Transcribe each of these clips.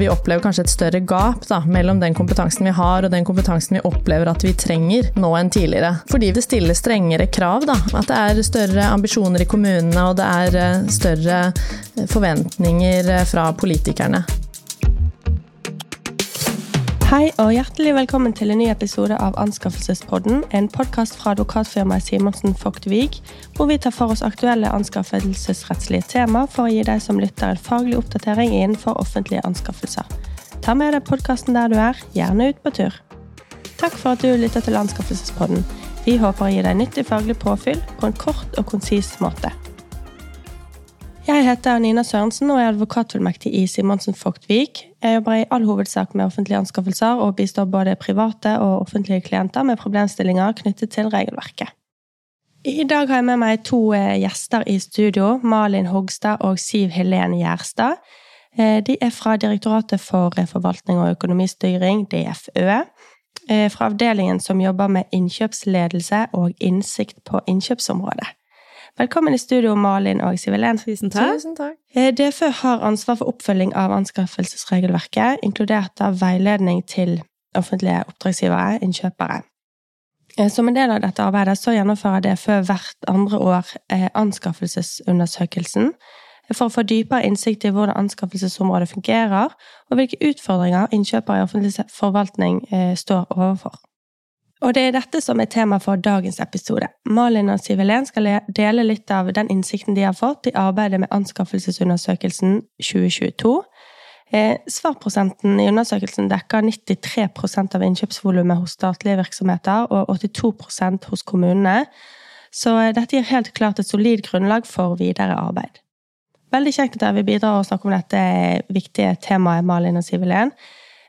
Vi opplever kanskje et større gap da, mellom den kompetansen vi har og den kompetansen vi opplever at vi trenger nå enn tidligere. Fordi det stiller strengere krav. Da. At det er større ambisjoner i kommunene og det er eh, større forventninger eh, fra politikerne. Hei og hjertelig velkommen til en ny episode av Anskaffelsespodden, en podkast fra advokatfirmaet Simonsen Vogt Wiig, hvor vi tar for oss aktuelle anskaffelsesrettslige tema for å gi deg som lytter en faglig oppdatering innenfor offentlige anskaffelser. Ta med deg podkasten der du er, gjerne ut på tur. Takk for at du lytter til Anskaffelsespodden. Vi håper å gi deg nyttig faglig påfyll på en kort og konsis måte. Jeg heter Nina Sørensen og er advokatfullmektig i Simonsen Fogtvik. Jeg jobber i all hovedsak med offentlige anskaffelser og bistår både private og offentlige klienter med problemstillinger knyttet til regelverket. I dag har jeg med meg to eh, gjester i studio, Malin Hogstad og Siv Helen Gjerstad. Eh, de er fra Direktoratet for forvaltning og økonomistyring, DFØ. Eh, fra avdelingen som jobber med innkjøpsledelse og innsikt på innkjøpsområdet. Velkommen i studio, Malin og Sivelen. Tusen takk. Tusen takk. Eh, DFØ har ansvar for oppfølging av anskaffelsesregelverket, inkludert av veiledning til offentlige oppdragsgivere, innkjøpere. Eh, som en del av dette arbeidet så gjennomfører DFØ hvert andre år eh, anskaffelsesundersøkelsen for å få dypere innsikt i hvordan anskaffelsesområdet fungerer, og hvilke utfordringer innkjøpere i offentlig forvaltning står overfor. Og det er dette som er tema for dagens episode. Malin og Sivelen skal dele litt av den innsikten de har fått i arbeidet med anskaffelsesundersøkelsen 2022. Eh, svarprosenten i undersøkelsen dekker 93% av innkjøpsvolumet hos statlige virksomheter og 82% hos kommunene, så eh, dette gir helt klart et solid grunnlag for videre arbeid. Veldig kjekt at dere vil bidra og snakke om dette viktige temaet, Malin og Sivelen.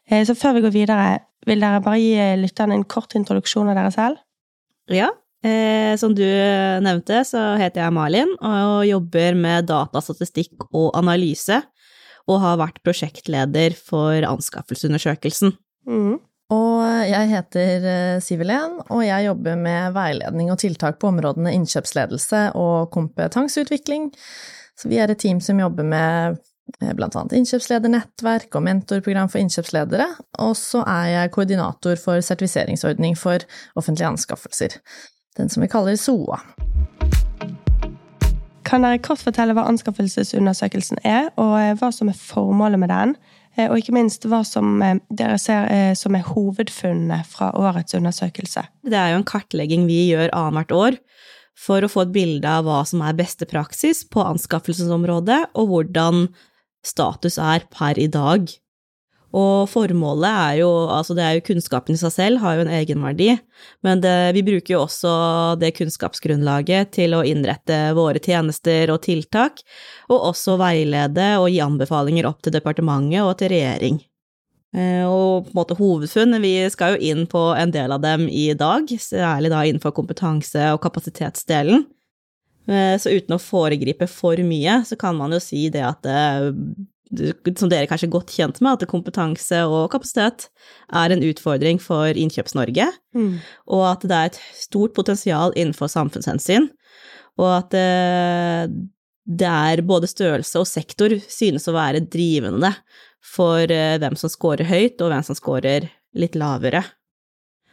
Eh, så før vi går videre, vil dere bare gi lytterne en kort introduksjon av dere selv? Ja. Eh, som du nevnte, så heter jeg Malin og jobber med datastatistikk og analyse, og har vært prosjektleder for anskaffelsesundersøkelsen. Mm. Og jeg heter eh, Sivelen, og jeg jobber med veiledning og tiltak på områdene innkjøpsledelse og kompetanseutvikling. Så vi er et team som jobber med Eh, blant annet innkjøpsledernettverk og mentorprogram for innkjøpsledere, og så er jeg koordinator for sertifiseringsordning for offentlige anskaffelser, den som vi kaller SOA. Kan dere kort fortelle hva anskaffelsesundersøkelsen er, og eh, hva som er formålet med den? Eh, og ikke minst hva som dere ser som er hovedfunnene fra årets undersøkelse. Det er jo en kartlegging vi gjør annethvert år for å få et bilde av hva som er beste praksis på anskaffelsesområdet, og hvordan status er per i dag. Og formålet er jo Altså, det er jo kunnskapen i seg selv har jo en egenverdi, men det, vi bruker jo også det kunnskapsgrunnlaget til å innrette våre tjenester og tiltak, og også veilede og gi anbefalinger opp til departementet og til regjering. Eh, og på en måte hovedfunn, vi skal jo inn på en del av dem i dag, særlig da innenfor kompetanse- og kapasitetsdelen. Eh, så uten å foregripe for mye, så kan man jo si det at det, som dere kanskje er godt kjent med, at kompetanse og kapasitet er en utfordring for Innkjøps-Norge, mm. og at det er et stort potensial innenfor samfunnshensyn, og at det, det er både størrelse og sektor synes å være drivende for eh, hvem som scorer høyt, og hvem som scorer litt lavere.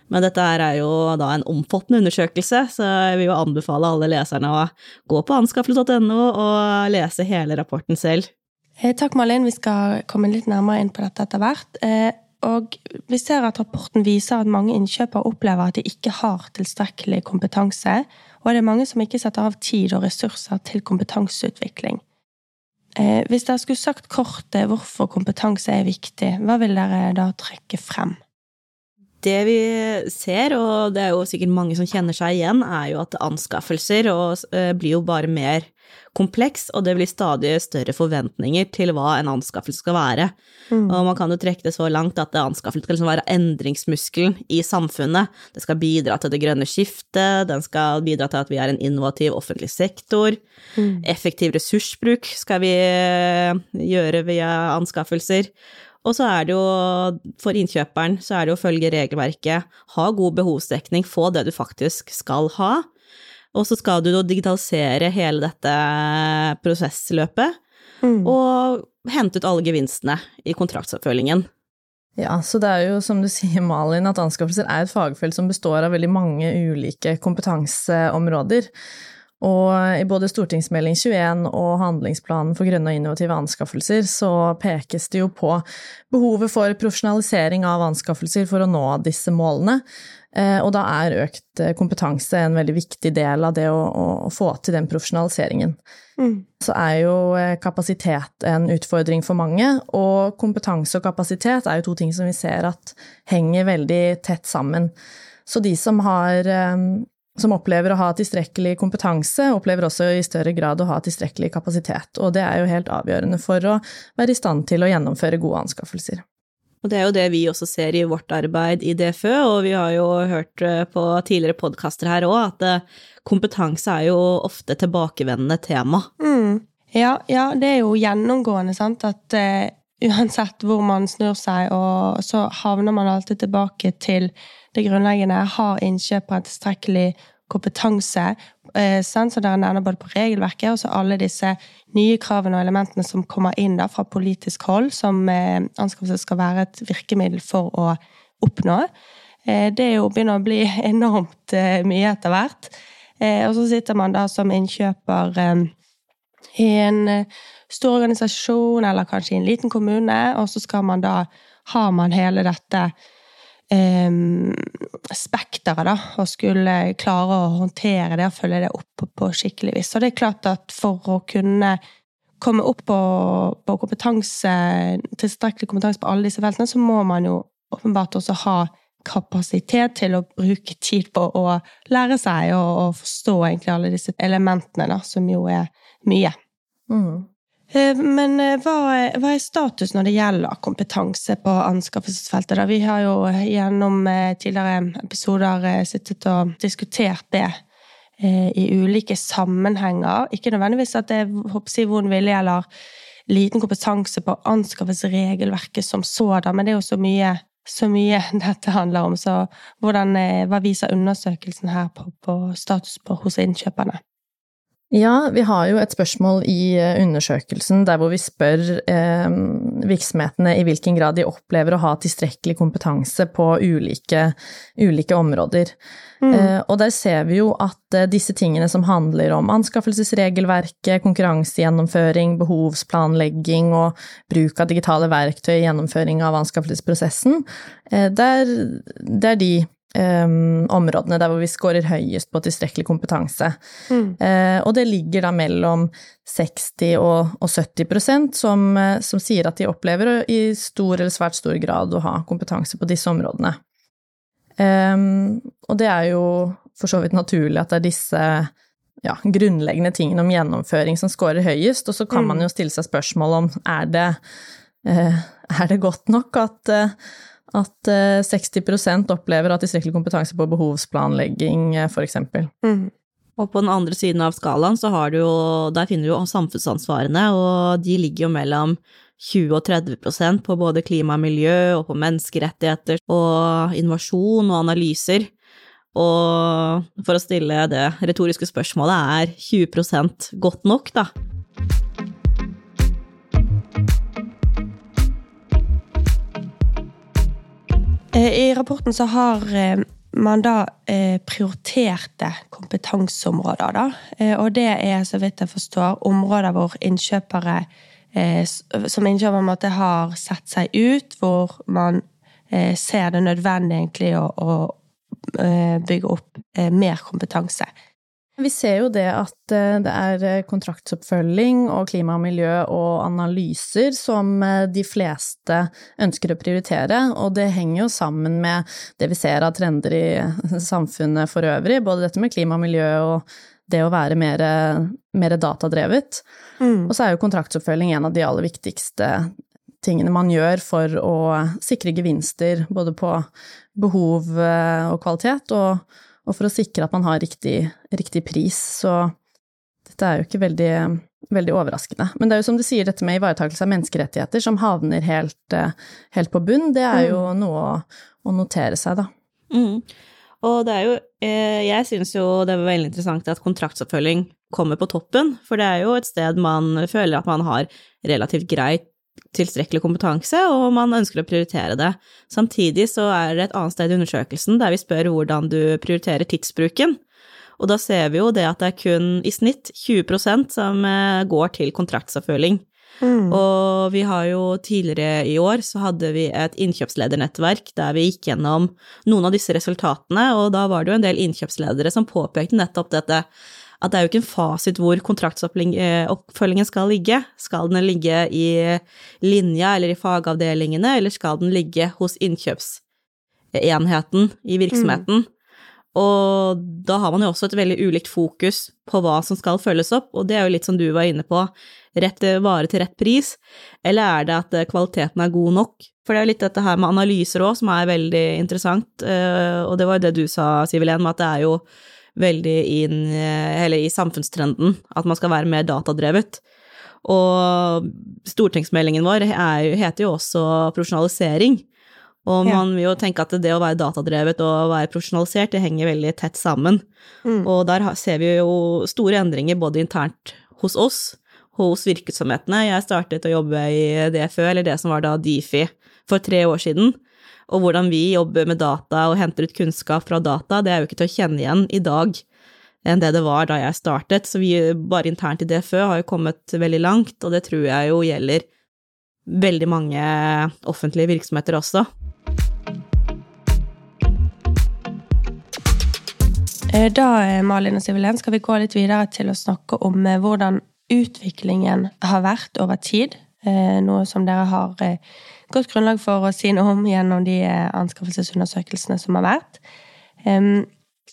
Men dette er jo da en omfattende undersøkelse, så jeg vil jo anbefale alle leserne å gå på anskaffelse.no og lese hele rapporten selv. Eh, takk, Malin. Vi skal komme litt nærmere inn på dette etter hvert. Eh, og vi ser at rapporten viser at mange innkjøpere opplever at de ikke har tilstrekkelig kompetanse, og det er mange som ikke setter av tid og ressurser til kompetanseutvikling. Eh, hvis dere skulle sagt kort hvorfor kompetanse er viktig, hva vil dere da trekke frem? Det vi ser, og det er jo sikkert mange som kjenner seg igjen, er jo at anskaffelser og, uh, blir jo bare mer kompleks, og det blir stadig større forventninger til hva en anskaffelse skal være. Mm. Og man kan jo trekke det så langt at anskaffelsen skal liksom være endringsmuskelen i samfunnet. Det skal bidra til det grønne skiftet, den skal bidra til at vi er en innovativ offentlig sektor. Mm. Effektiv ressursbruk skal vi eh, gjøre via anskaffelser. Og så er det jo, for innkjøperen, så er det å følge regelverket, ha god behovsdekning, få det du faktisk skal ha. Og så skal du digitalisere hele dette prosessløpet. Mm. og hente ut alle gevinstene i kontraktsoppfølgingen. Ja, så det er jo som du sier, Malin, at anskaffelser er et fagfelt som består av veldig mange ulike kompetanseområder. Og i både Stortingsmelding 21 og Handlingsplanen for grønne og innovative anskaffelser så pekes det jo på behovet for profesjonalisering av anskaffelser for å nå disse målene. Eh, og da er økt eh, kompetanse en veldig viktig del av det å, å få til den profesjonaliseringen. Mm. Så er jo eh, kapasitet en utfordring for mange, og kompetanse og kapasitet er jo to ting som vi ser at henger veldig tett sammen. Så de som har som opplever å ha tilstrekkelig kompetanse, opplever også i større grad å ha tilstrekkelig kapasitet, og det er jo helt avgjørende for å være i stand til å gjennomføre gode anskaffelser. Og det er jo det vi også ser i vårt arbeid i DFØ, og vi har jo hørt eh, på tidligere podkaster her òg, at eh, kompetanse er jo ofte tilbakevendende tema. Mm. Ja, ja, det er jo gjennomgående, sant, at uh, uansett hvor man snur seg, og så havner man alltid tilbake til det grunnleggende. Har innkjøperen tilstrekkelig kompetanse? Eh, som dere nevner både på regelverket og så alle disse nye kravene og elementene som kommer inn da, fra politisk hold, som eh, anskaffelse skal være et virkemiddel for å oppnå. Eh, det jo begynner å bli enormt eh, mye etter hvert. Eh, og så sitter man da som innkjøper eh, i en stor organisasjon, eller kanskje i en liten kommune, og så skal man da Har man hele dette eh, spekteret, da, og skulle klare å håndtere det og følge det opp på skikkelig vis. Så det er klart at for å kunne komme opp på, på kompetanse, tilstrekkelig kompetanse på alle disse feltene, så må man jo åpenbart også ha kapasitet til å bruke tid på å lære seg og, og forstå egentlig alle disse elementene, da, som jo er mye. Mm. Eh, men eh, hva hva er, status når det gjelder kompetanse på anskaffelsesfeltet? Da? Vi har jo gjennom eh, tidligere episoder sittet og diskutert det i ulike sammenhenger. Ikke nødvendigvis at det er vond vilje eller liten kompetanse på anskaffelsesregelverket som sådan, men det er jo så mye, så mye dette handler om. Så hvordan, hva viser undersøkelsen her på, på status på, hos innkjøperne? Ja, vi har jo et spørsmål i eh, undersøkelsen der hvor vi spør eh, virksomhetene i hvilken grad de opplever å ha tilstrekkelig kompetanse på ulike, ulike områder. Mm. Eh, og der ser vi jo at eh, disse tingene som handler om anskaffelsesregelverket, konkurransegjennomføring, behovsplanlegging og bruk av digitale verktøy i gjennomføring av anskaffelsesprosessen, eh, det er de Um, områdene der hvor vi scorer høyest på tilstrekkelig kompetanse. Mm. Uh, og det ligger da mellom 60 og, og 70% som, uh, som sier at de opplever i stor eller svært stor grad å ha kompetanse på disse områdene. Um, og det er jo for så vidt naturlig at det er disse ja, grunnleggende tingene om gjennomføring som scorer høyest, og så kan mm. man jo stille seg spørsmål om er det, uh, er det godt nok at at 60% eh, opplever ha tilstrekkelig kompetanse på behovsplanlegging, eh, f.eks. Mm. Og på den andre siden av skalaen så har du jo, der finner du jo samfunnsansvarene, og de ligger jo mellom 20 og 30 på både klima og miljø, og på menneskerettigheter, og innovasjon og analyser. Og for å stille det retoriske spørsmålet, er 20% godt nok, da? I rapporten så har eh, man da eh, prioriterte kompetanseområder, da. Og det er, så vidt jeg forstår, områder hvor innkjøpere som innkjøper har sett seg ut, hvor man ser det nødvendig egentlig å, å bygge opp mer kompetanse. Vi ser jo det at eh, det er eh, kontraktsoppfølging og klima og miljø og analyser som eh, de fleste ønsker å prioritere, og det henger jo sammen med det vi ser av trender i samfunnet for øvrig, både dette med klima og miljø og det å være mer, mer datadrevet. Mm. Og så er jo kontraktsoppfølging en av de aller viktigste tingene man gjør for å sikre gevinster både på behov og kvalitet, og og for å sikre at man har riktig, riktig pris. Så dette er jo ikke veldig, veldig, overraskende. Men det er jo som du sier, dette med ivaretakelse av menneskerettigheter som havner helt, eh, helt på bunn, det er jo mm. noe å, å, notere seg, da. Mm. Og det er jo eh, Jeg syns jo det var veldig interessant at kontraktsoppfølging kommer på toppen, for det er jo et sted man føler at man har relativt greit tilstrekkelig kompetanse, og man ønsker å prioritere det. Samtidig så er det et annet sted i undersøkelsen der vi spør hvordan du prioriterer tidsbruken. Og da ser vi jo det at det er kun i snitt 20% som eh, går til kontraktsavfølging. Mm. Og vi har jo tidligere i år så hadde vi et innkjøpsledernettverk der vi gikk gjennom noen av disse resultatene, og da var det jo en del innkjøpsledere som påpekte nettopp dette at det er jo ikke en fasit hvor kontraktsoppfølgingen skal ligge. Skal den ligge i linja eller i fagavdelingene, eller skal den ligge hos innkjøpsenheten i virksomheten? Mm. Og da har man jo også et veldig ulikt fokus på hva som skal følges opp, og det er jo litt som du var inne på, rett vare til rett pris, eller er det at kvaliteten er god nok? For det er jo litt dette her med analyser òg som er veldig interessant, eh, og det var jo det du sa, Sivilén, med at det er jo veldig inn Eller i samfunnstrenden, at man skal være mer datadrevet. Og stortingsmeldingen vår er, heter jo også profesjonalisering. Og man vil jo tenke at det å være datadrevet og være profesjonalisert, det henger veldig tett sammen. Mm. Og der ser vi jo store endringer både internt hos oss, hos virksomhetene. Jeg startet å jobbe i DFØ, eller det som var da Difi, for tre år siden. Og hvordan vi jobber med data og henter ut kunnskap fra data, det er jo ikke til å kjenne igjen i dag enn det det var da jeg startet. Så vi bare internt i DFØ har jo kommet veldig langt, og det tror jeg jo gjelder veldig mange offentlige virksomheter også. Eh, da, eh, Malin og Sivelen, skal vi gå litt videre til å snakke om eh, hvordan utviklingen har vært over tid. Noe som dere har godt grunnlag for å si noe om gjennom de eh, anskaffelsesundersøkelsene som har vært.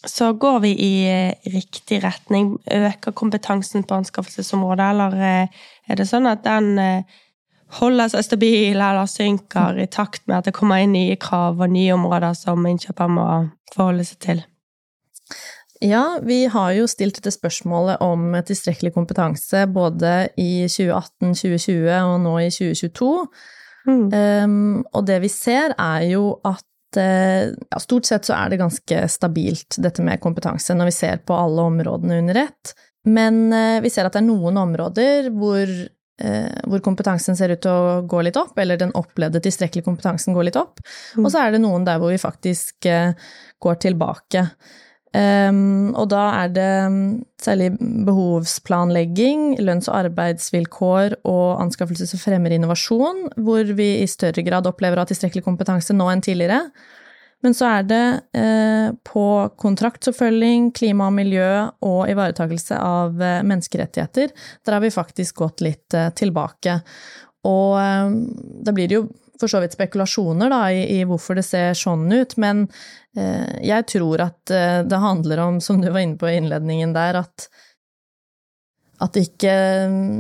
Så går vi i eh, riktig retning. Øker kompetansen på anskaffelsesområdet, eller eh, er det sånn at den holder seg stabil eller synker i takt med at det kommer inn nye krav og nye områder som innkjøper må forholde seg til? Ja, vi har jo stilt dette spørsmålet om tilstrekkelig kompetanse både i 2018, 2020 og nå i 2022. Mm. Um, og det vi ser, er jo at uh, ja, stort sett så er det ganske stabilt, dette med kompetanse, når vi ser på alle områdene under ett. Men uh, vi ser at det er noen områder hvor, uh, hvor, kompetansen ser ut til å gå litt opp, eller den opplevde tilstrekkelige kompetansen går litt opp. Mm. Og så er det noen der hvor vi faktisk går tilbake. Um, og da er det særlig behovsplanlegging, lønns- og arbeidsvilkår og anskaffelse som fremmer innovasjon, hvor vi i større grad opplever å ha tilstrekkelig kompetanse nå enn tidligere. Men så er det eh, på kontraktsoppfølging, klima og miljø og ivaretakelse av eh, menneskerettigheter. Der har vi faktisk gått litt eh, tilbake. Og eh, da blir det jo for så vidt spekulasjoner da, i, i, hvorfor det ser sånn ut, men jeg tror at eh, det handler om, som du var inne på i innledningen der, at, at det ikke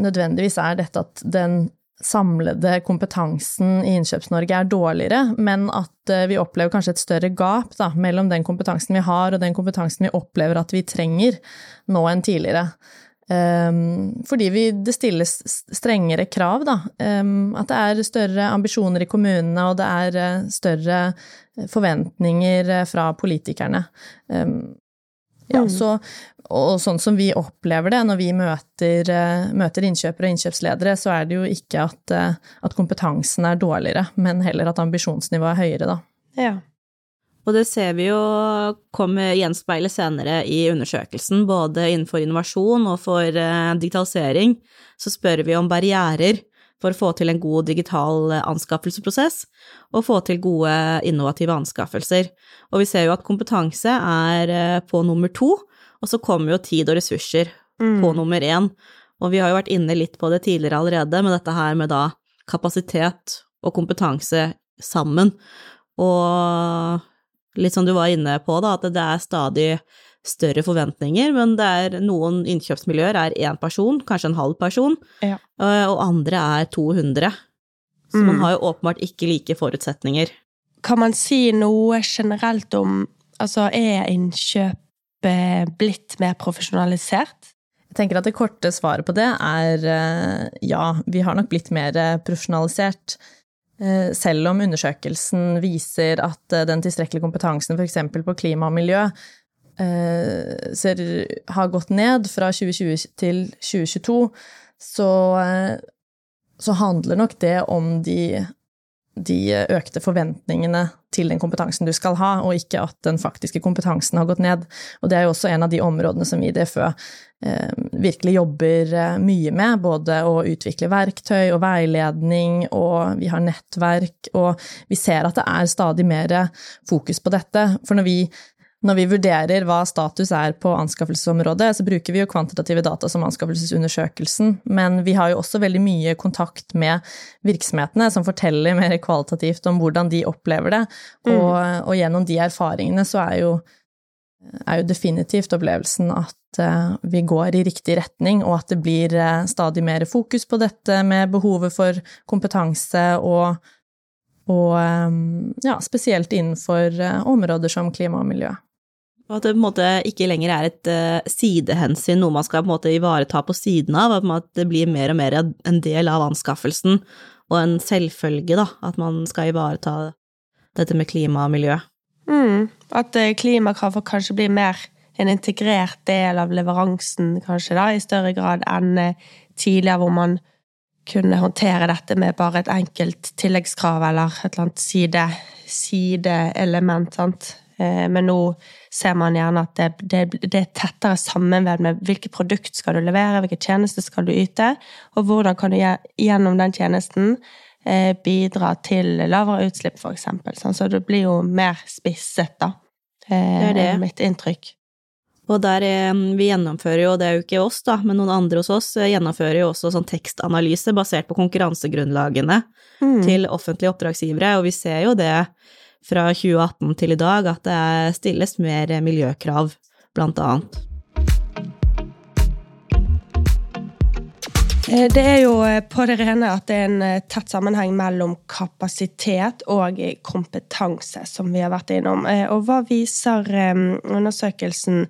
nødvendigvis er dette at den samlede kompetansen i Innkjøps-Norge er dårligere, men at eh, vi opplever kanskje et større gap da, mellom den kompetansen vi har og den kompetansen vi opplever at vi trenger nå enn tidligere. Um, fordi vi, det stilles strengere krav, da. Um, at det er større ambisjoner i kommunene, og det er uh, større eh, forventninger uh, fra politikerne. Um, ja, mm. så, og sånn som vi opplever det når vi møter, møter innkjøpere og innkjøpsledere, så er det jo ikke at, at kompetansen er dårligere, men heller at ambisjonsnivået er høyere, da. Ja. Og det ser vi jo kommer gjenspeile senere i undersøkelsen, både innenfor innovasjon og for eh, digitalisering. Så spør vi om barrierer for å få til en god digital anskaffelsesprosess, og få til gode innovative anskaffelser. Og vi ser jo at kompetanse er eh, på nummer to, og så kommer jo tid og ressurser mm. på nummer én. Og vi har jo vært inne litt på det tidligere allerede, med dette her med da kapasitet og kompetanse sammen. Og litt som du var inne på, da, at det er stadig større forventninger, men det er noen innkjøpsmiljøer er én person, kanskje en halv person, ja. Eh, og andre er 200. Så mm. man har jo åpenbart ikke like forutsetninger. Kan man si noe generelt om Altså, er innkjøpet blitt mer profesjonalisert? Jeg tenker at det korte svaret på det er eh, ja, vi har nok blitt mer profesjonalisert. Eh, selv om undersøkelsen viser at eh, den tilstrekkelige kompetansen f.eks. på klima og miljø eh, ser, har gått ned fra 2020 til 2022, så, så handler nok det om de, de økte forventningene til den kompetansen du skal ha, og ikke at den faktiske kompetansen har gått ned. Og det er jo også en av de områdene som vi i DFØ eh, virkelig jobber eh, mye med, både å utvikle verktøy og veiledning, og vi har nettverk, og vi ser at det er stadig mer fokus på dette. For når vi når vi vurderer hva status er på anskaffelsesområdet, så bruker vi jo kvantitative data som anskaffelsesundersøkelsen, men vi har jo også veldig mye kontakt med virksomhetene som forteller mer kvalitativt om hvordan de opplever det, mm. og, og, gjennom de erfaringene så er jo, er jo definitivt opplevelsen at uh, vi går i riktig retning, og at det blir uh, stadig mer fokus på dette med behovet for kompetanse og og um, ja, spesielt innenfor uh, områder som klima og miljø. Og at det på en måte ikke lenger er et uh, sidehensyn, noe man skal på en måte ivareta på siden av, at det blir mer og mer en del av anskaffelsen, og en selvfølge, da, at man skal ivareta dette med klima og miljø. Mm, at uh, klimakrav kanskje bli mer en integrert del av leveransen, kanskje, da, i større grad enn uh, tidligere, hvor man kunne håndtere dette med bare et enkelt tilleggskrav eller et eller annet side, sideelement, sant. Eh, men nå ser man gjerne at det, det, det er tettere sammenvevd med hvilket produkt skal du levere, hvilken tjeneste skal du yte, og hvordan kan du gjennom den tjenesten eh, bidra til lavere utslipp, for eksempel. Så det blir jo mer spisset, da. Det er det. mitt inntrykk. Og der vi gjennomfører jo, det er jo ikke oss, da, men noen andre hos oss eh, gjennomfører jo også sånn tekstanalyse basert på konkurransegrunnlagene mm. til offentlige oppdragsgivere, og vi ser jo det fra 2018 til i dag at det stilles mer miljøkrav, blant annet. Eh, det er jo eh, på det rene at det er en tett sammenheng mellom kapasitet og kompetanse, som vi har vært innom. Og hva viser undersøkelsen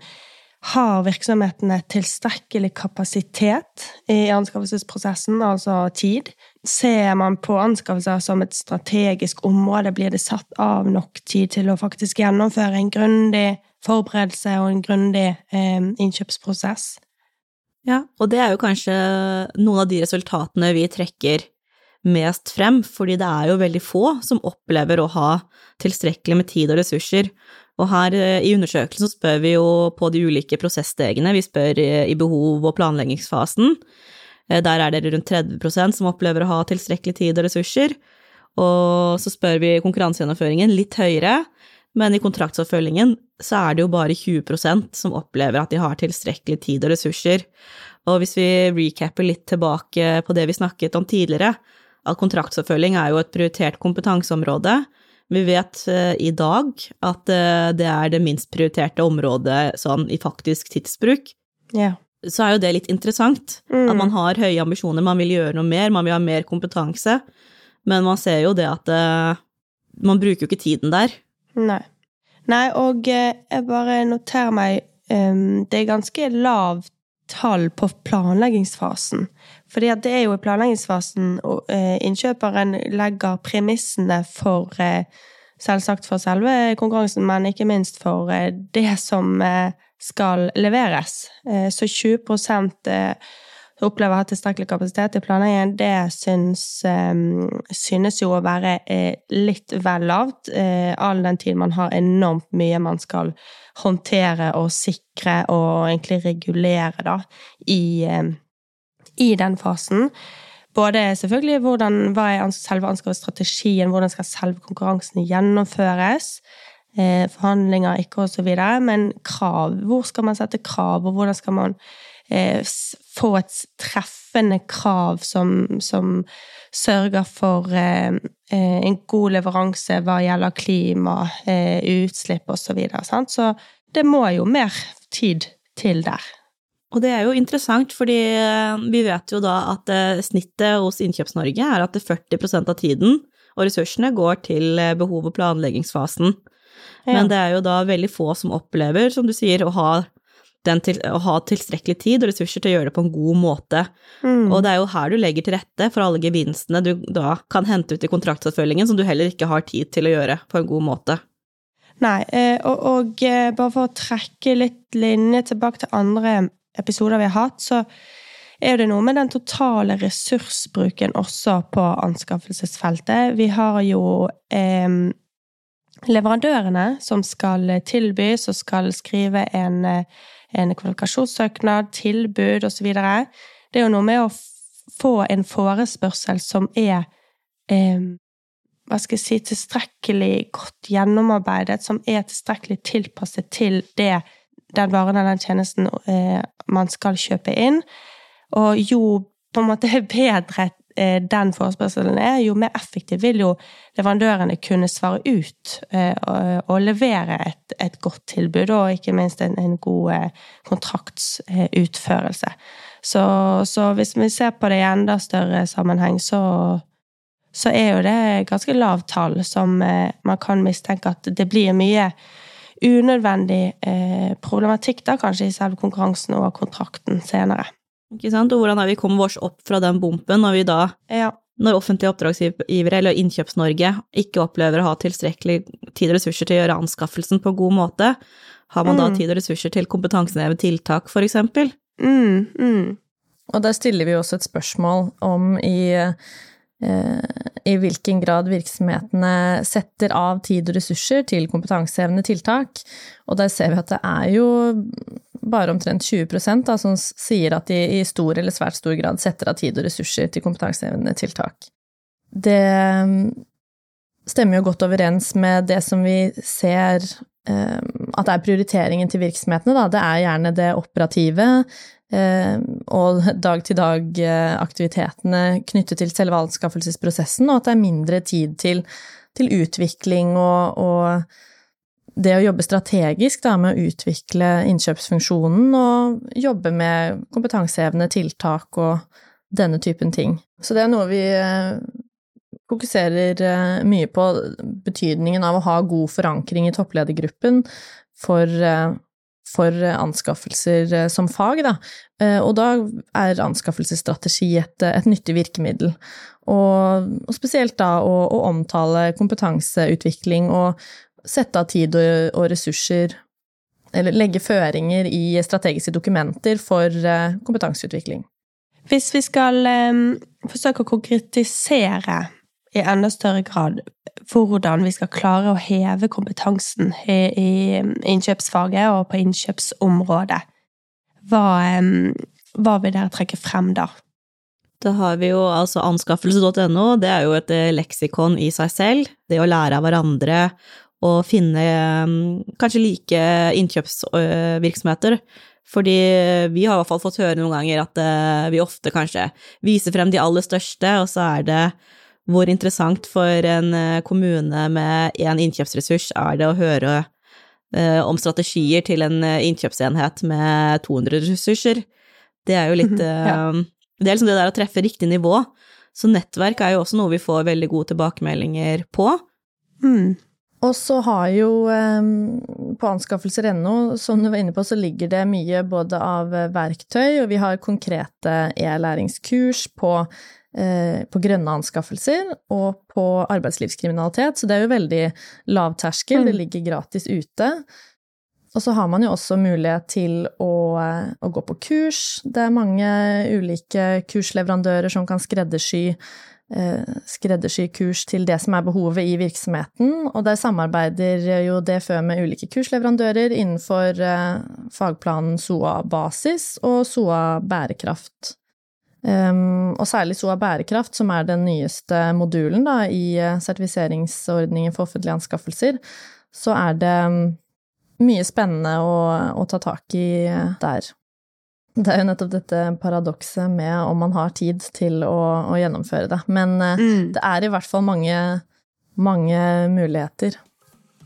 har virksomhetene tilstrekkelig kapasitet i anskaffelsesprosessen, altså tid? Ser man på anskaffelser som et strategisk område? Blir det satt av nok tid til å faktisk gjennomføre en grundig forberedelse og en grundig eh, innkjøpsprosess? Ja, og det er jo kanskje noen av de resultatene vi trekker mest frem, fordi det er jo veldig få som opplever å ha tilstrekkelig med tid og ressurser og her eh, i undersøkelsen spør vi jo på de ulike prosessstegene. Vi spør eh, i behov- og planleggingsfasen. Eh, der er det rundt 30% som opplever å ha tilstrekkelig tid og ressurser. Og så spør vi konkurransegjennomføringen litt høyere, men i kontraktsoppfølgingen så er det jo bare 20% som opplever at de har tilstrekkelig tid og ressurser. Og hvis vi recapper litt tilbake på det vi snakket om tidligere, at kontraktsoppfølging er jo et prioritert kompetanseområde, vi vet uh, i dag at uh, det er det minst prioriterte området sånn i faktisk tidsbruk. Yeah. Så er jo det litt interessant. Mm. At man har høye ambisjoner, man vil gjøre noe mer, man vil ha mer kompetanse. Men man ser jo det at uh, man bruker jo ikke tiden der. Nei. Nei, og jeg bare noterer meg um, Det er ganske lavt tall på planleggingsfasen. Fordi det er jo i planleggingsfasen eh, innkjøperen legger premissene for eh, Selvsagt for selve konkurransen, men ikke minst for eh, det som skal leveres. Så 20% opplever å ha tilstrekkelig kapasitet i planleggingen, det syns, synes jo å være litt vel lavt, all den tid man har enormt mye man skal håndtere og sikre og egentlig regulere da, i, i den fasen. Både selvfølgelig hvordan, hva er selve anskaffelsesstrategien, hvordan skal selve konkurransen gjennomføres, eh, forhandlinger, ikke osv., men krav. Hvor skal man sette krav, og hvordan skal man eh, få et treffende krav som, som sørger for eh, eh en god leveranse hva gjelder klima, eh, utslipp osv. Så, videre, så det må jo mer tid til der. Og det er jo interessant, fordi eh, vi vet jo da at eh, snittet hos Innkjøps-Norge er at 40% av tiden og ressursene går til eh, behov- og planleggingsfasen. Ja. Men det er jo da veldig få som opplever, som du sier, å ha, til, å ha tilstrekkelig tid og ressurser til å gjøre det på en god måte. Mm. Og det er jo her du legger til rette for alle gevinstene du da kan hente ut i kontraktsoppfølgingen, som du heller ikke har tid til å gjøre på en god måte. Nei, og, og bare for å trekke litt linje tilbake til andre episoder vi har hatt, så er det noe med den totale ressursbruken også på anskaffelsesfeltet. Vi har jo eh, leverandørene som skal tilbys og skal skrive en, en kvalifikasjonssøknad, tilbud osv. Det er jo noe med å få en forespørsel som er eh, hva skal jeg si, tilstrekkelig godt gjennomarbeidet, som er tilstrekkelig tilpasset til det, den varen eller den tjenesten eh, man skal kjøpe inn. Og jo på en måte bedre eh, den forespørselen er, jo mer effektiv vil jo leverandørene kunne svare ut eh, og, og, levere et, et, godt tilbud, og ikke minst en, en god eh, kontraktsutførelse. Så, så hvis vi ser på det i enda større sammenheng, så så er jo det ganske lavt tall som eh, man kan mistenke at det blir mye unødvendig eh, problematikk da, kanskje i selve konkurransen og kontrakten senere. Ikke sant? Og hvordan har vi kommet oss opp fra den bumpen når vi da ja. Når offentlige oppdragsgivere eller Innkjøps-Norge ikke opplever å ha tilstrekkelig tid og ressurser til å gjøre anskaffelsen på god måte, har man mm. da tid og ressurser til kompetansehevende tiltak, for eksempel? Mm, mm. Og der stiller vi også et spørsmål om i Eh, i hvilken grad virksomhetene setter av tid og ressurser til kompetansehevende tiltak. Og der ser vi at det er jo bare omtrent 20 da, som sier at de i stor eller svært stor grad setter av tid og ressurser til kompetansehevende tiltak. Det mm, stemmer jo godt overens med det som vi ser eh, at det er prioriteringen til virksomhetene. Da. Det er gjerne det operative, Eh, og dag-til-dag-aktivitetene knyttet til selve anskaffelsesprosessen, og at det er mindre tid til, til utvikling og, og, det å jobbe strategisk da, med å utvikle innkjøpsfunksjonen og jobbe med kompetansehevende tiltak og denne typen ting. Så det er noe vi eh, fokuserer eh, mye på, betydningen av å ha god forankring i toppledergruppen for for anskaffelser eh, som fag, da. Eh, og da er anskaffelsesstrategi et, et nyttig virkemiddel. Og, og spesielt da å, å, omtale kompetanseutvikling og sette av tid og, og, ressurser, eller legge føringer i strategiske dokumenter for eh, kompetanseutvikling. Hvis vi skal um, forsøke å konkretisere i enda større grad hvordan vi skal klare å heve kompetansen i, i innkjøpsfaget og på innkjøpsområdet. Hva, hva vil dere trekke frem da? Da har vi jo altså anskaffelse.no, det er jo et eh, leksikon i seg selv. Det å lære av hverandre og finne kanskje like innkjøpsvirksomheter. Fordi vi har i hvert fall fått høre noen ganger at eh, vi ofte kanskje viser frem de aller største, og så er det hvor interessant for en eh, kommune med én innkjøpsressurs er det å høre eh, om strategier til en eh, innkjøpsenhet med 200 ressurser. Det er jo litt ja. Det er liksom det der å treffe riktig nivå. Så nettverk er jo også noe vi får veldig gode tilbakemeldinger på. Mm. Og så har jo på anskaffelser.no, som du var inne på, så ligger det mye både av verktøy, og vi har konkrete e-læringskurs på på grønne anskaffelser og på arbeidslivskriminalitet, så det er jo veldig lav terskel, mm. det ligger gratis ute. Og så har man jo også mulighet til å, å, gå på kurs. Det er mange ulike kursleverandører som kan skreddersy, eh, skreddersy kurs til det som er behovet i virksomheten, og der samarbeider jo DFØ med ulike kursleverandører innenfor eh, fagplanen SOA basis og SOA bærekraft. Um, og særlig SOA bærekraft, som er den nyeste modulen da, i eh, sertifiseringsordningen for offentlige anskaffelser, så er det um, mye spennende å, å, ta tak i eh, der. Det er jo nettopp dette paradokset med om man har tid til å, å gjennomføre det. Men uh, mm. det er i hvert fall mange, mange muligheter.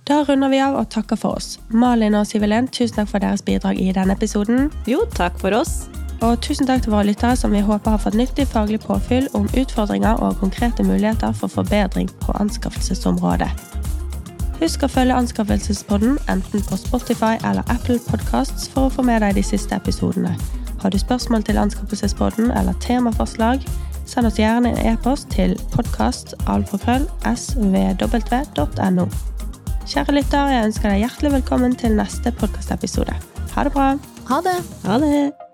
Da runder vi av og takker for oss. Malin og Sivilén, tusen takk for deres bidrag i denne episoden. Jo, takk for oss. Og tusen takk til våre lyttere som vi håper har fått nyttig faglig påfyll om utfordringer og konkrete muligheter for forbedring på anskaffelsesområdet. Husk å følge Anskaffelsespodden enten på Spotify eller Apple Podcasts for å få med deg de siste episodene. Har du spørsmål til Anskaffelsespodden eller temaforslag, send oss gjerne en e-post til podkastalfakrøll.svw.no. Kjære lytter, jeg ønsker deg hjertelig velkommen til neste podkastepisode. Ha det bra. Ha det! Ha det!